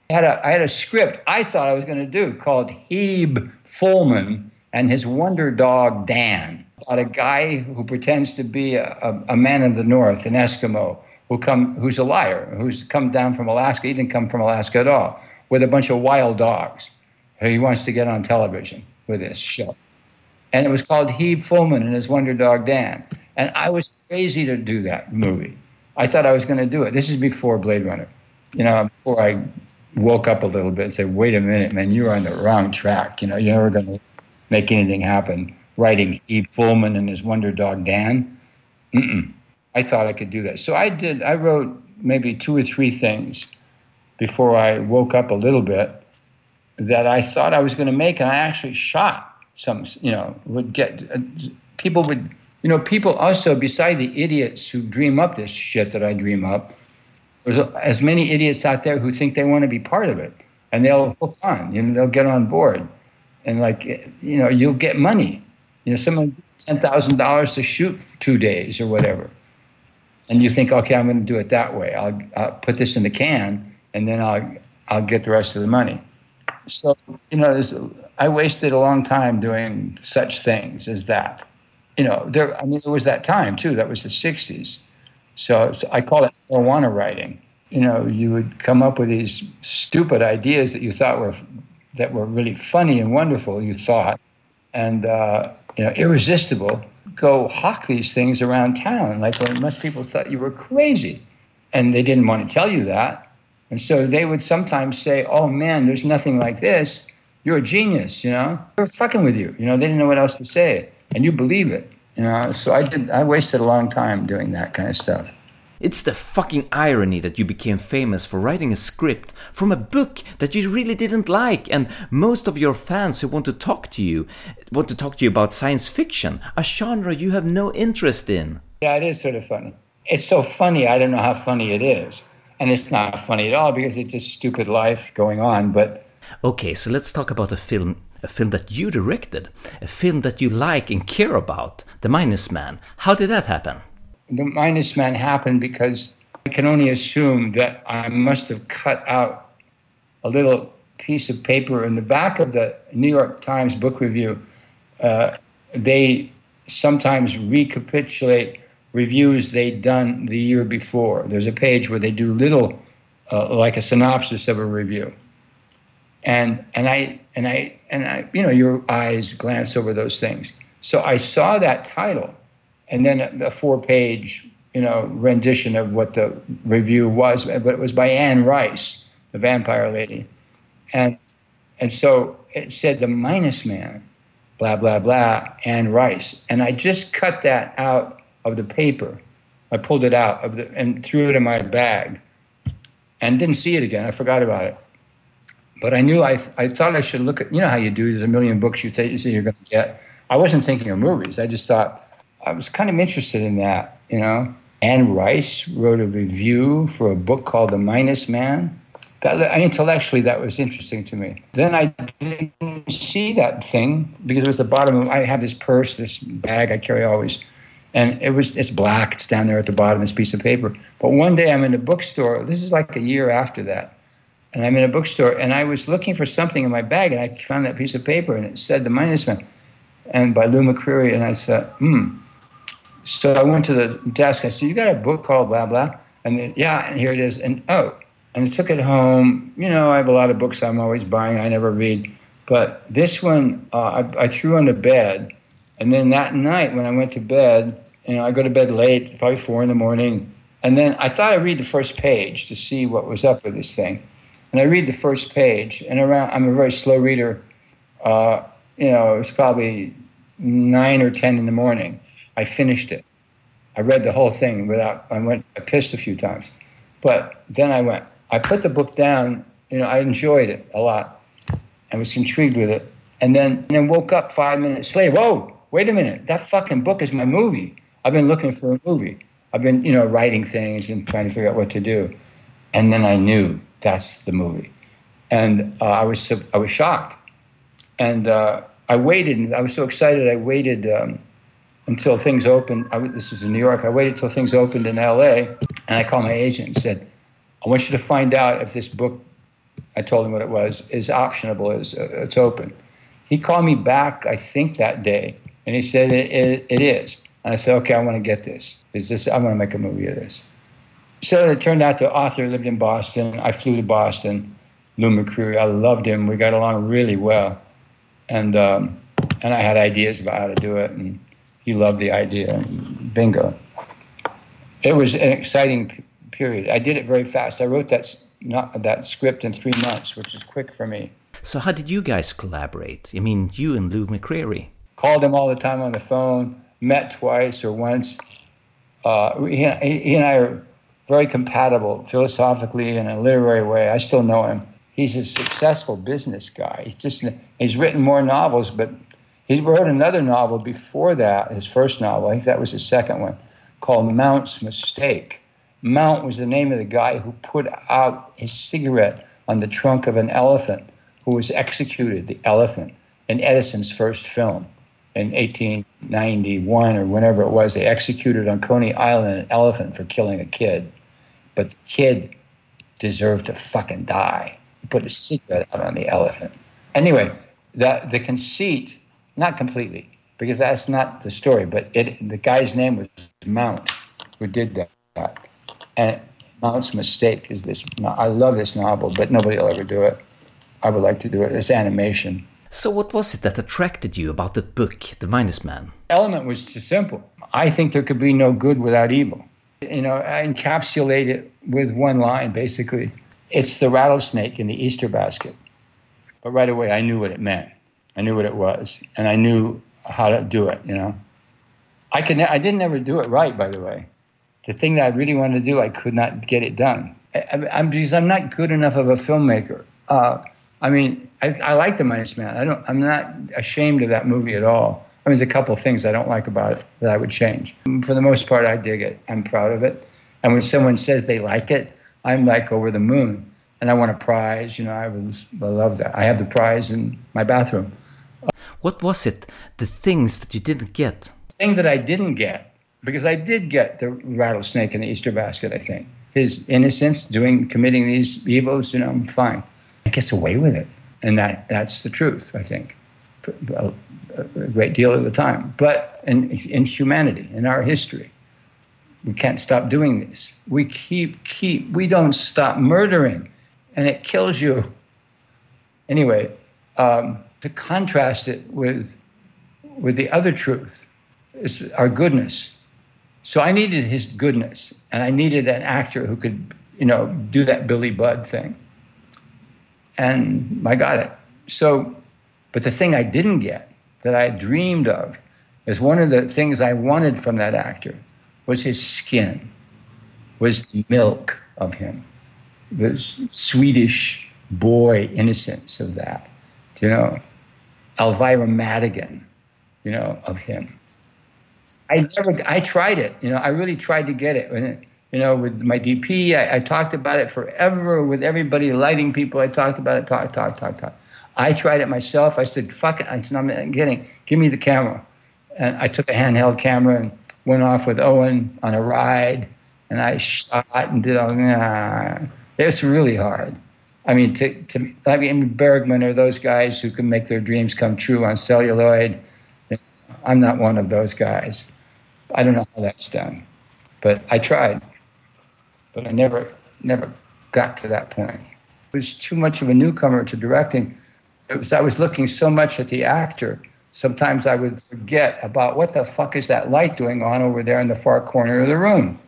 I had a I had a script I thought I was going to do called Heeb Fullman and his wonder dog Dan. About a guy who pretends to be a, a, a man of the North, an Eskimo, who come who's a liar, who's come down from Alaska. He didn't come from Alaska at all, with a bunch of wild dogs. He wants to get on television with this show. And it was called Heeb Fullman and his Wonder Dog Dan. And I was crazy to do that movie. I thought I was going to do it. This is before Blade Runner. You know, before I woke up a little bit and said, wait a minute, man, you're on the wrong track. You know, you're never going to make anything happen. Writing Heeb Fullman and his Wonder Dog Dan. Mm-mm. I thought I could do that. So I did, I wrote maybe two or three things before I woke up a little bit that I thought I was going to make, and I actually shot some. You know, would get uh, people would. You know, people also, beside the idiots who dream up this shit that I dream up, there's as many idiots out there who think they want to be part of it, and they'll hook on. You know, they'll get on board, and like, you know, you'll get money. You know, someone ten thousand dollars to shoot two days or whatever, and you think, okay, I'm going to do it that way. I'll, I'll put this in the can, and then I'll I'll get the rest of the money. So, you know, I wasted a long time doing such things as that. You know, there. I mean, there was that time too. That was the '60s. So, so I call it marijuana writing. You know, you would come up with these stupid ideas that you thought were that were really funny and wonderful. You thought, and uh, you know, irresistible. Go hawk these things around town, like when most people thought you were crazy, and they didn't want to tell you that and so they would sometimes say, Oh man, there's nothing like this. You're a genius, you know? They're fucking with you. You know, they didn't know what else to say. And you believe it. You know, so I did I wasted a long time doing that kind of stuff. It's the fucking irony that you became famous for writing a script from a book that you really didn't like, and most of your fans who want to talk to you want to talk to you about science fiction, a genre you have no interest in. Yeah, it is sort of funny. It's so funny, I don't know how funny it is and it's not funny at all because it's just stupid life going on. But okay, so let's talk about a film, a film that you directed, a film that you like and care about, The Minus Man. How did that happen? The Minus Man happened because I can only assume that I must have cut out a little piece of paper in the back of the New York Times book review. Uh, they sometimes recapitulate reviews they'd done the year before. There's a page where they do little, uh, like a synopsis of a review. And and I and I and I, you know, your eyes glance over those things. So I saw that title, and then a, a four-page, you know, rendition of what the review was, but it was by Anne Rice, the vampire lady, and and so it said the minus man, blah blah blah, Anne Rice, and I just cut that out of the paper. I pulled it out of the, and threw it in my bag and didn't see it again. I forgot about it. But I knew I, I thought I should look at, you know how you do, there's a million books you, think, you say you're going to get. I wasn't thinking of movies. I just thought I was kind of interested in that, you know. Anne Rice wrote a review for a book called The Minus Man. That, intellectually, that was interesting to me. Then I didn't see that thing because it was the bottom of, I have this purse, this bag I carry always and it was it's black. It's down there at the bottom this piece of paper. But one day I'm in a bookstore. This is like a year after that, and I'm in a bookstore and I was looking for something in my bag and I found that piece of paper and it said The Minus Man, and by Lew McCreary and I said, hmm. So I went to the desk. I said, "You got a book called blah blah?" And then, yeah, and here it is. And oh, and I took it home. You know, I have a lot of books I'm always buying. I never read, but this one uh, I, I threw on the bed. And then that night when I went to bed, you know, I go to bed late, probably four in the morning. And then I thought I'd read the first page to see what was up with this thing. And I read the first page, and around, I'm a very slow reader. Uh, you know, it was probably nine or 10 in the morning. I finished it. I read the whole thing without, I went, I pissed a few times. But then I went, I put the book down, you know, I enjoyed it a lot. I was intrigued with it. And then, and then woke up five minutes later. Whoa, wait a minute. That fucking book is my movie. I've been looking for a movie. I've been, you know, writing things and trying to figure out what to do. And then I knew that's the movie. And uh, I was I was shocked and uh, I waited. I was so excited. I waited um, until things opened. I, this was in New York. I waited until things opened in L.A. And I called my agent and said, "I want you to find out if this book." I told him what it was. Is optionable. Is uh, it's open. He called me back. I think that day, and he said it, it, it is. And I said, "Okay, I want to get this. Is this? I want to make a movie of this." So it turned out the author lived in Boston. I flew to Boston. Lew McCreary, I loved him. We got along really well, and um, and I had ideas about how to do it, and he loved the idea. Bingo. It was an exciting p- period. I did it very fast. I wrote that not that script in three months, which is quick for me. So how did you guys collaborate? I mean, you and Lew McCreary. Called him all the time on the phone. Met twice or once. Uh, he, he and I are very compatible philosophically and in a literary way. I still know him. He's a successful business guy. He's just he's written more novels, but he wrote another novel before that, his first novel. I think that was his second one, called Mount's Mistake. Mount was the name of the guy who put out his cigarette on the trunk of an elephant, who was executed, the elephant, in Edison's first film in 1891 or whenever it was. They executed on Coney Island an elephant for killing a kid. But the kid deserved to fucking die. He put a cigarette out on the elephant. Anyway, the, the conceit, not completely, because that's not the story, but it, the guy's name was Mount, who did that. And Mount's Mistake is this. I love this novel, but nobody will ever do it. I would like to do it. It's animation. So, what was it that attracted you about the book, The Minus Man? Element was too simple. I think there could be no good without evil. You know, I encapsulate it with one line, basically. It's the rattlesnake in the Easter basket. But right away, I knew what it meant. I knew what it was, and I knew how to do it. You know, I could. I didn't ever do it right, by the way the thing that I really wanted to do, I could not get it done. I, I'm, because I'm not good enough of a filmmaker. Uh, I mean, I, I, like The Minus Man. I don't. I'm not ashamed of that movie at all. I mean, there's a couple of things I don't like about it that I would change. For the most part, I dig it. I'm proud of it. And when someone says they like it, I'm like over the moon. And I want a prize. You know, I was. I love that. I have the prize in my bathroom. What was it? The things that you didn't get. Thing that I didn't get because I did get the rattlesnake in the Easter basket. I think his innocence, doing committing these evils, you know, I'm fine. He gets away with it, and that that's the truth. I think a, a great deal of the time. But in in humanity, in our history, we can't stop doing this. We keep keep we don't stop murdering, and it kills you. Anyway, um, to contrast it with with the other truth, is our goodness so I needed his goodness, and I needed an actor who could, you know, do that Billy Budd thing. And I got it. So, but the thing I didn't get that I dreamed of is one of the things I wanted from that actor was his skin, was the milk of him, the Swedish boy innocence of that, you know, Elvira Madigan, you know, of him. I never, I tried it. You know, I really tried to get it. You know, with my DP, I, I, talked about it forever with everybody, lighting people. I talked about it, talk, talk, talk, talk. I tried it myself. I said, fuck it. I said, I'm getting, give me the camera. And I took a handheld camera and went off with Owen on a ride. And I shot and did all. It's really hard. I mean, to, to, I mean, Bergman or those guys who can make their dreams come true on celluloid. I'm not one of those guys. I don't know how that's done, but I tried, but I never never got to that point. It was too much of a newcomer to directing. It was I was looking so much at the actor. Sometimes I would forget about what the fuck is that light doing on over there in the far corner of the room.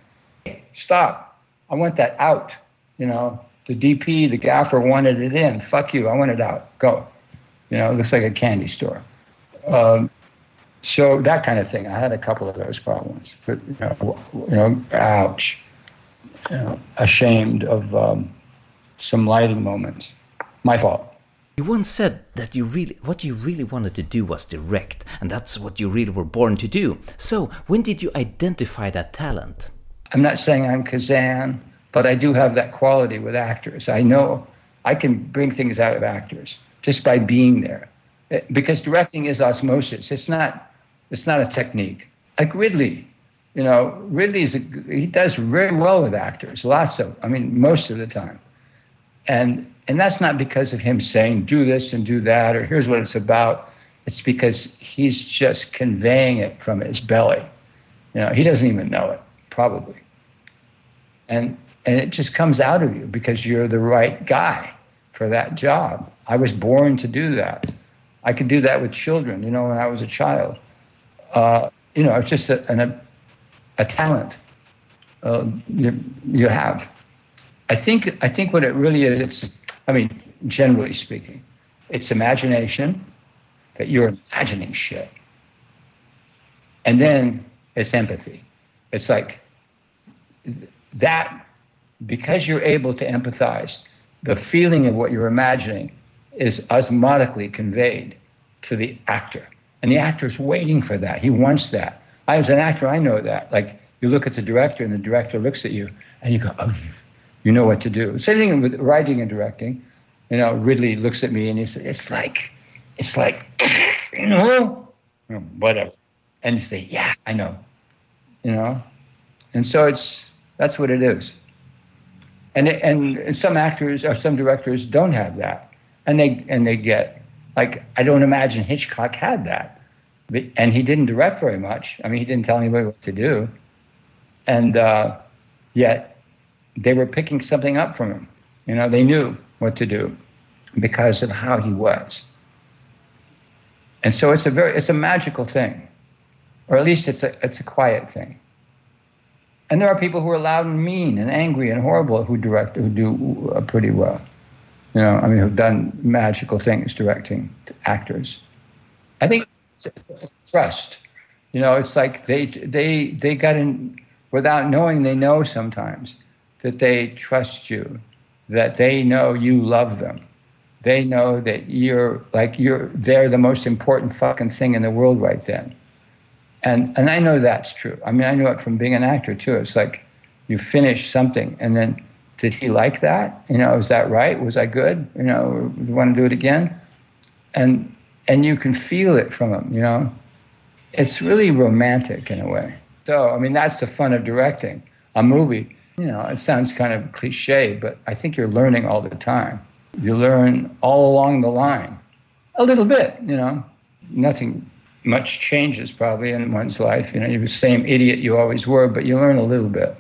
Stop! I want that out. You know, the DP, the gaffer wanted it in. Fuck you! I want it out. Go. You know, it looks like a candy store. Um, so that kind of thing. I had a couple of those problems. But, you, know, you know, ouch. You know, ashamed of um, some lighting moments. My fault. You once said that you really, what you really wanted to do was direct, and that's what you really were born to do. So, when did you identify that talent? I'm not saying I'm Kazan, but I do have that quality with actors. I know I can bring things out of actors just by being there. Eh, because directing is osmosis. It's not. It's not a technique. Like Ridley, you know, Ridley is a, he does very well with actors. Lots of. I mean, most of the time. And and that's not because of him saying do this and do that or here's what it's about. It's because he's just conveying it from his belly. You know, he doesn't even know it probably. And and it just comes out of you because you're the right guy for that job. I was born to do that. I could do that with children. You know, when I was a child, uh, you know, it's just a, an, a, a talent uh, you, you have. I think I think what it really is, it's I mean, generally speaking, it's imagination that you're imagining shit. And then it's empathy. It's like that because you're able to empathize, the feeling of what you're imagining is osmotically conveyed to the actor. And the actor's waiting for that. He wants that. I as an actor, I know that. Like you look at the director and the director looks at you and you go, oh, you know what to do. Same thing with writing and directing. You know, Ridley looks at me and he says, it's like, it's like, you know, whatever. And you say, yeah, I know, you know. And so it's, that's what it is. And, and some actors or some directors don't have that. And they, and they get, like, I don't imagine Hitchcock had that. But, and he didn't direct very much. I mean, he didn't tell anybody what to do. And uh, yet they were picking something up from him. You know, they knew what to do because of how he was. And so it's a very it's a magical thing, or at least it's a it's a quiet thing. And there are people who are loud and mean and angry and horrible who direct who do uh, pretty well. You know, I mean, who've done magical things directing actors. I think trust. You know, it's like they they they got in without knowing they know sometimes that they trust you, that they know you love them. They know that you're like you're they're the most important fucking thing in the world right then. And and I know that's true. I mean, I know it from being an actor too. It's like you finish something and then did he like that? You know, is that right? Was I good? You know, you want to do it again? And and you can feel it from him, you know. It's really romantic in a way. So, I mean, that's the fun of directing a movie. You know, it sounds kind of cliche, but I think you're learning all the time. You learn all along the line, a little bit, you know. Nothing much changes probably in one's life. You know, you're the same idiot you always were, but you learn a little bit.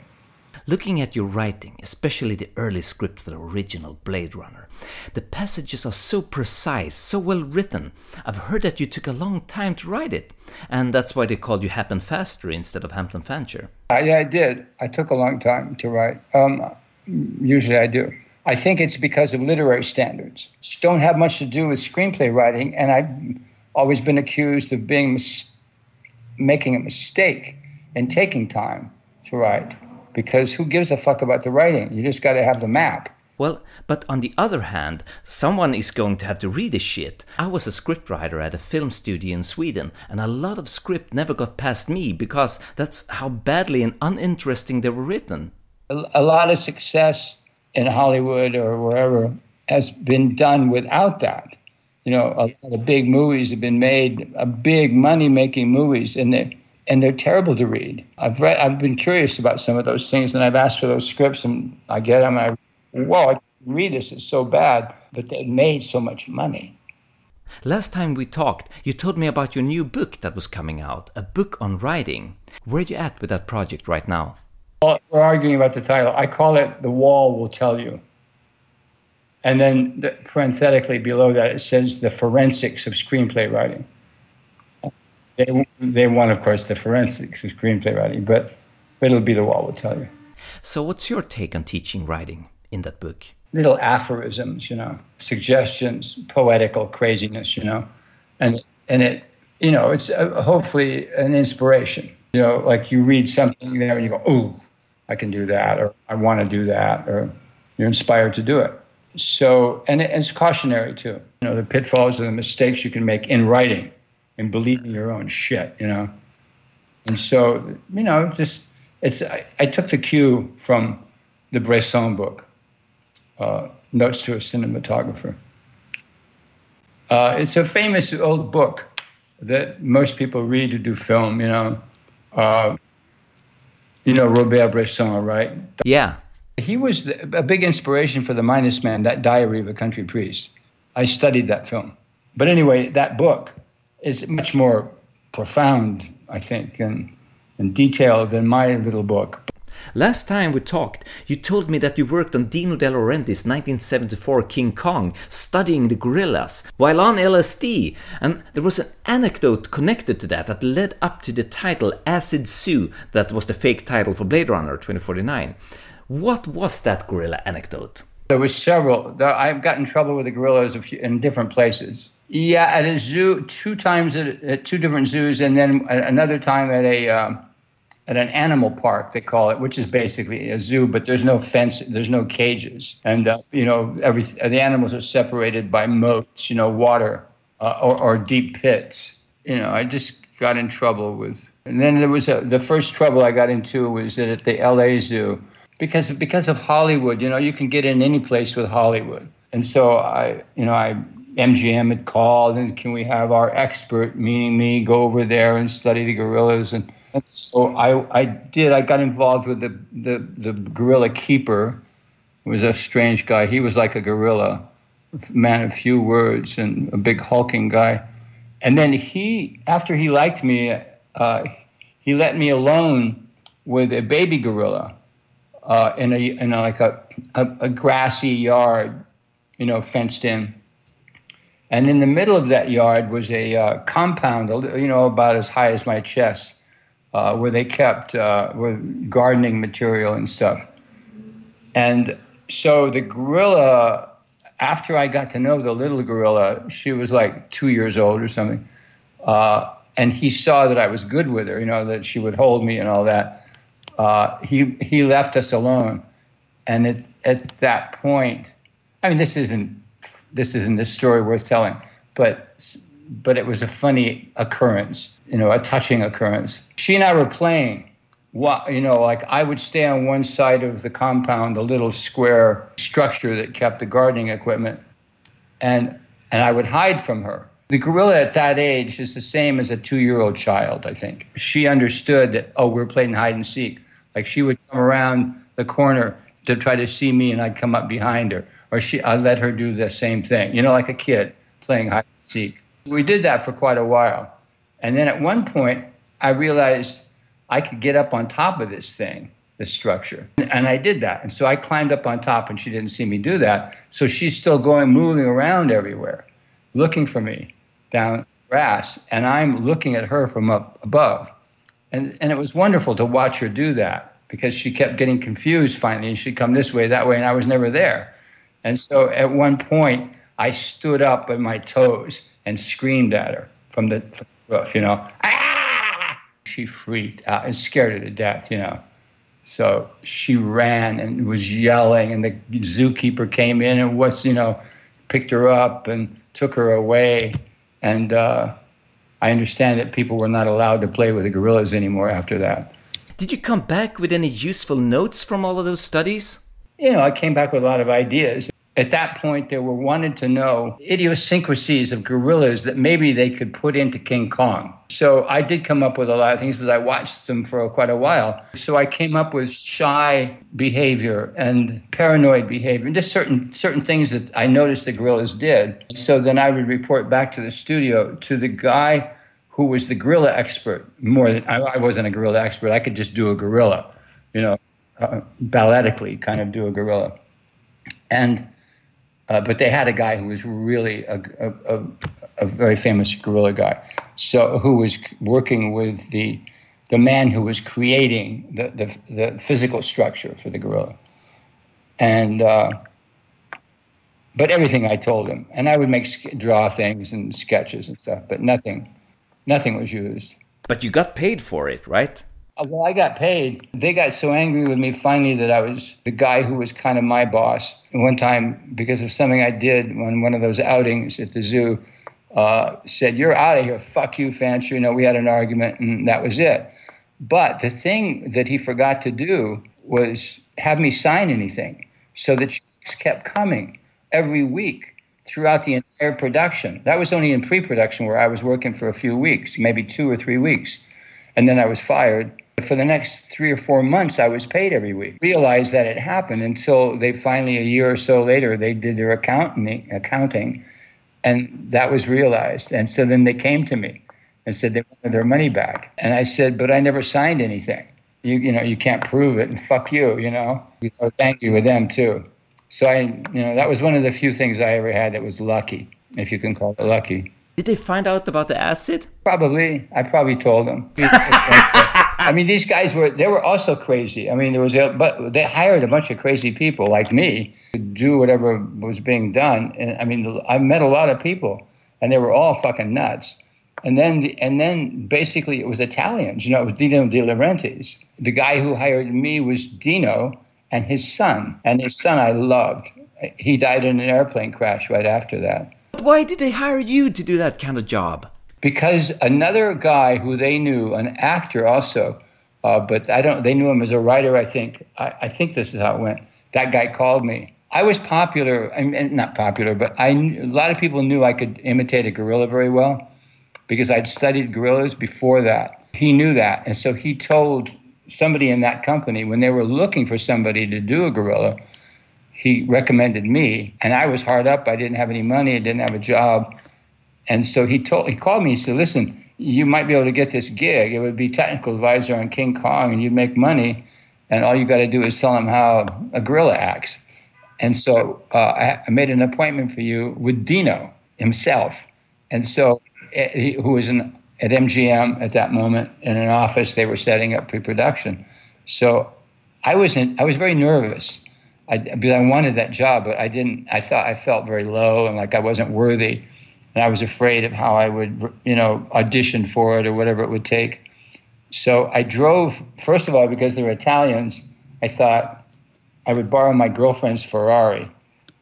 Looking at your writing, especially the early script for the original Blade Runner, the passages are so precise, so well written. I've heard that you took a long time to write it, and that's why they called you Happen Faster instead of Hampton Fancher. Uh, yeah, I did. I took a long time to write. Um, usually I do. I think it's because of literary standards. Which don't have much to do with screenplay writing, and I've always been accused of being mis- making a mistake and taking time to write. Because who gives a fuck about the writing? You just got to have the map. Well, but on the other hand, someone is going to have to read this shit. I was a scriptwriter at a film studio in Sweden, and a lot of script never got past me because that's how badly and uninteresting they were written. A, a lot of success in Hollywood or wherever has been done without that. You know, a lot of big movies have been made, uh, big money-making movies, and they and they're terrible to read. I've read, I've been curious about some of those things, and I've asked for those scripts, and I get them. I, whoa, I read this; it's so bad, but they made so much money. Last time we talked, you told me about your new book that was coming out, a book on writing. Where are you at with that project right now? Well, we're arguing about the title. I call it "The Wall Will Tell You," and then the, parenthetically below that it says "The Forensics of Screenplay Writing." They, they want, of course, the forensics of screenplay writing, but, but it'll be the wall will tell you. So, what's your take on teaching writing in that book? Little aphorisms, you know, suggestions, poetical craziness, you know, and and it, you know, it's uh, hopefully an inspiration. You know, like you read something there and you go, "Oh, I can do that," or "I want to do that," or you're inspired to do it. So, and it's cautionary too. You know, the pitfalls and the mistakes you can make in writing and believing your own shit, you know. And so, you know, just it's. I, I took the cue from the Bresson book, uh, Notes to a Cinematographer. Uh, it's a famous old book that most people read to do film. You know, uh, you know Robert Bresson, right? Yeah. He was a big inspiration for the Minus Man, that Diary of a Country Priest. I studied that film, but anyway, that book is much more profound, I think, and, and detailed than my little book. Last time we talked, you told me that you worked on Dino De Laurentiis' 1974 King Kong, studying the gorillas, while on LSD, and there was an anecdote connected to that that led up to the title Acid Zoo, that was the fake title for Blade Runner 2049. What was that gorilla anecdote? There was several. I've gotten in trouble with the gorillas in different places. Yeah, at a zoo, two times at, at two different zoos, and then another time at a um, at an animal park they call it, which is basically a zoo, but there's no fence, there's no cages, and uh, you know every the animals are separated by moats, you know, water uh, or, or deep pits. You know, I just got in trouble with, and then there was a, the first trouble I got into was at the L.A. Zoo because because of Hollywood. You know, you can get in any place with Hollywood, and so I, you know, I MGM had called and can we have our expert, meaning me, go over there and study the gorillas and so I, I did. I got involved with the, the, the gorilla keeper. It was a strange guy. He was like a gorilla, man of few words and a big hulking guy. And then he, after he liked me, uh, he let me alone with a baby gorilla uh, in a in a, like a, a, a grassy yard, you know, fenced in. And in the middle of that yard was a uh, compound, you know, about as high as my chest uh, where they kept uh, with gardening material and stuff. And so the gorilla, after I got to know the little gorilla, she was like two years old or something. Uh, and he saw that I was good with her, you know, that she would hold me and all that. Uh, he he left us alone, and at at that point, I mean, this isn't this isn't a story worth telling, but but it was a funny occurrence, you know, a touching occurrence. She and I were playing. What, you know, like I would stay on one side of the compound, the little square structure that kept the gardening equipment, and and I would hide from her. The gorilla at that age is the same as a two-year-old child. I think she understood that. Oh, we're playing hide and seek. Like she would come around the corner to try to see me, and I'd come up behind her, or she, I let her do the same thing. You know, like a kid playing hide and seek. We did that for quite a while. And then at one point, I realized I could get up on top of this thing, this structure. And I did that. And so I climbed up on top, and she didn't see me do that. So she's still going, moving around everywhere, looking for me down grass. And I'm looking at her from up above. And, and it was wonderful to watch her do that because she kept getting confused finally. And she'd come this way, that way, and I was never there. And so at one point, I stood up on my toes and screamed at her from the, roof, you know. Ah! She freaked out and scared her to death, you know. So she ran and was yelling, and the zookeeper came in and was, you know, picked her up and took her away. And uh, I understand that people were not allowed to play with the gorillas anymore after that. Did you come back with any useful notes from all of those studies? You know, I came back with a lot of ideas at that point they were wanted to know idiosyncrasies of gorillas that maybe they could put into King Kong. So I did come up with a lot of things, but I watched them for quite a while. So I came up with shy behavior and paranoid behavior, and just certain certain things that I noticed the gorillas did. So then I would report back to the studio to the guy who was the gorilla expert. More than I, I wasn't a gorilla expert. I could just do a gorilla, you know, uh, balletically kind of do a gorilla, and uh, but they had a guy who was really a, a, a, very famous gorilla guy, so who was working with the the man who was creating the the, the physical structure for the gorilla, and uh, but everything I told him, and I would make draw things and sketches and stuff, but nothing, nothing was used. But you got paid for it, right? Uh, well, I got paid. They got so angry with me finally that I was the guy who was kind of my boss. And one time, because of something I did on one of those outings at the zoo, uh, said, "You're out of here. Fuck you, Fancher." You know, we had an argument, and that was it. But the thing that he forgot to do was have me sign anything, so that checks kept coming every week throughout the entire production. That was only in pre production where I was working for a few weeks, maybe two or three weeks. And then I was fired. For the next three or four months, I was paid every week. Realized that it happened until they finally, a year or so later, they did their accounting, accounting and that was realized. And so then they came to me and said they wanted their money back. And I said, but I never signed anything. You, you know, you can't prove it and fuck you, you know. So thank you with them too. So I, you know, that was one of the few things I ever had that was lucky, if you can call it lucky. Did they find out about the acid? Probably. I probably told them. I mean, these guys were, they were also crazy. I mean, there was, a, but they hired a bunch of crazy people like me to do whatever was being done. And I mean, I met a lot of people and they were all fucking nuts. And then, and then basically it was Italians, you know, it was Dino De Laurentiis. The guy who hired me was Dino and his son. And his son I loved. He died in an airplane crash right after that. Why did they hire you to do that kind of job? Because another guy who they knew, an actor also, uh, but I don't. They knew him as a writer. I think. I, I, think this is how it went. That guy called me. I was popular. I mean, not popular, but I. A lot of people knew I could imitate a gorilla very well, because I'd studied gorillas before that. He knew that, and so he told somebody in that company when they were looking for somebody to do a gorilla he recommended me, and I was hard up. I didn't have any money. I didn't have a job, and so he told he called me. He said, "Listen, you might be able to get this gig. It would be technical advisor on King Kong, and you'd make money, and all you got to do is tell him how a gorilla acts." And so uh, I, made an appointment for you with Dino himself, and so eh, he, who was in, at MGM at that moment in an office. They were setting up pre-production, so I was in, I was very nervous I, because I wanted that job, but I didn't. I thought I felt very low and like I wasn't worthy, and I was afraid of how I would, you know, audition for it or whatever it would take. So I drove. First of all, because they were Italians, I thought I would borrow my girlfriend's Ferrari,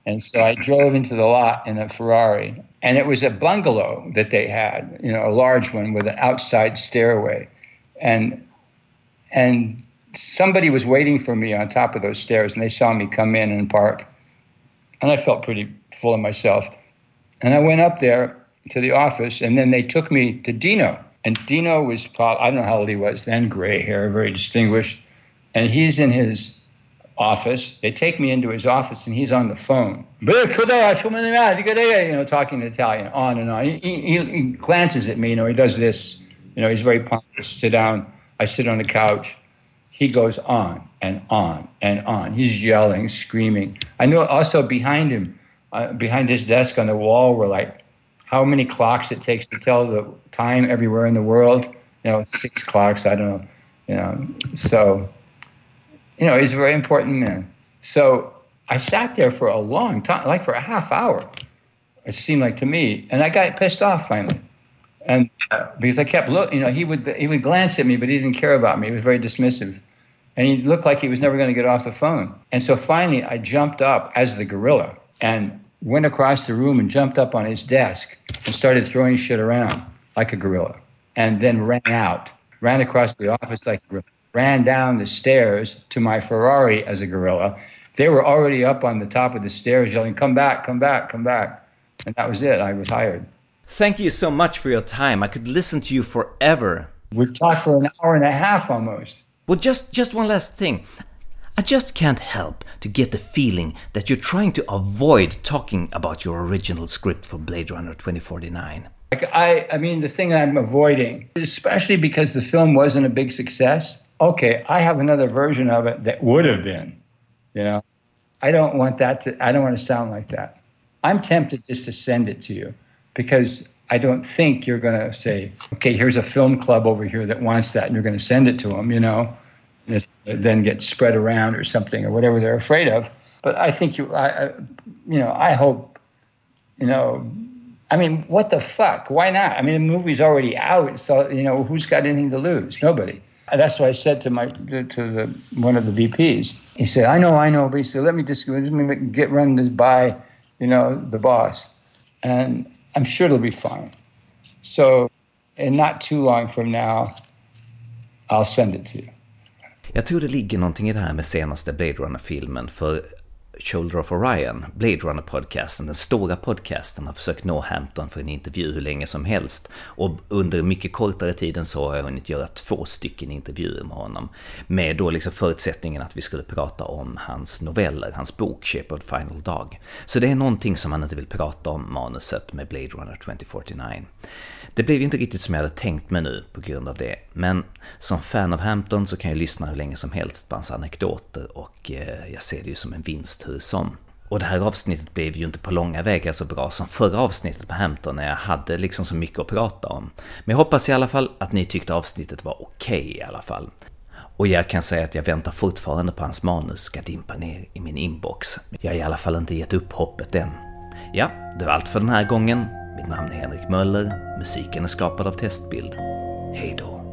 and so I drove into the lot in a Ferrari, and it was a bungalow that they had, you know, a large one with an outside stairway, and and somebody was waiting for me on top of those stairs and they saw me come in and park. And I felt pretty full of myself. And I went up there to the office and then they took me to Dino. And Dino was probably, I don't know how old he was then, gray hair, very distinguished. And he's in his office. They take me into his office and he's on the phone. You know, talking in Italian, on and on. He, he, he glances at me, you know, he does this. You know, he's very pompous. Sit down. I sit on the couch he goes on and on and on. He's yelling, screaming. I know also behind him, uh, behind his desk on the wall, were like how many clocks it takes to tell the time everywhere in the world. You know, six clocks. I don't know. You know, so you know, he's a very important man. So I sat there for a long time, like for a half hour. It seemed like to me, and I got pissed off finally and uh, because I kept looking, you know, he would he would glance at me, but he didn't care about me. He was very dismissive, and he looked like he was never going to get off the phone. And so finally, I jumped up as the gorilla and went across the room and jumped up on his desk and started throwing shit around like a gorilla, and then ran out, ran across the office like a gorilla, ran down the stairs to my Ferrari as a gorilla. They were already up on the top of the stairs yelling, "Come back! Come back! Come back!" And that was it. I was hired. Thank you so much for your time. I could listen to you forever. We've talked for an hour and a half almost. Well, just just one last thing. I just can't help to get the feeling that you're trying to avoid talking about your original script for Blade Runner 2049. Like I, I mean, the thing I'm avoiding, especially because the film wasn't a big success. Okay, I have another version of it that would have been. You know, I don't want that to. I don't want to sound like that. I'm tempted just to send it to you because I don't think you're going to say, okay, here's a film club over here that wants that, and you're going to send it to them, you know, and then get spread around or something or whatever they're afraid of. But I think you, I, I, you know, I hope, you know, I mean, what the fuck? Why not? I mean, the movie's already out, so you know, who's got anything to lose? Nobody. That's what I said to my to the one of the VPs. He said, "I know, I know," but he said, "Let me just let me get run this by, you know, the boss." And I'm sure it'll be fine. So, and not too long from now, I'll send it to you. Jag tror det ligger någonting i det här med senaste Blade Runner-filmen, för Shoulder of Orion, Blade Runner-podcasten, den stora podcasten, har försökt nå Hampton för en intervju hur länge som helst. Och under mycket kortare tid än så har jag hunnit göra två stycken intervjuer med honom. Med då liksom förutsättningen att vi skulle prata om hans noveller, hans bok Shape of the Final Dog. Så det är någonting som han inte vill prata om, manuset med Blade Runner 2049. Det blev inte riktigt som jag hade tänkt mig nu på grund av det, men som fan av Hampton så kan jag lyssna hur länge som helst på hans anekdoter och eh, jag ser det ju som en vinst hur som. Och det här avsnittet blev ju inte på långa vägar så bra som förra avsnittet på Hampton när jag hade liksom så mycket att prata om. Men jag hoppas i alla fall att ni tyckte avsnittet var okej okay, i alla fall. Och jag kan säga att jag väntar fortfarande på hans manus ska dimpa ner i min inbox. Jag har i alla fall inte gett upp hoppet än. Ja, det var allt för den här gången. Mitt namn är Henrik Möller, musiken är skapad av Testbild. Hej då!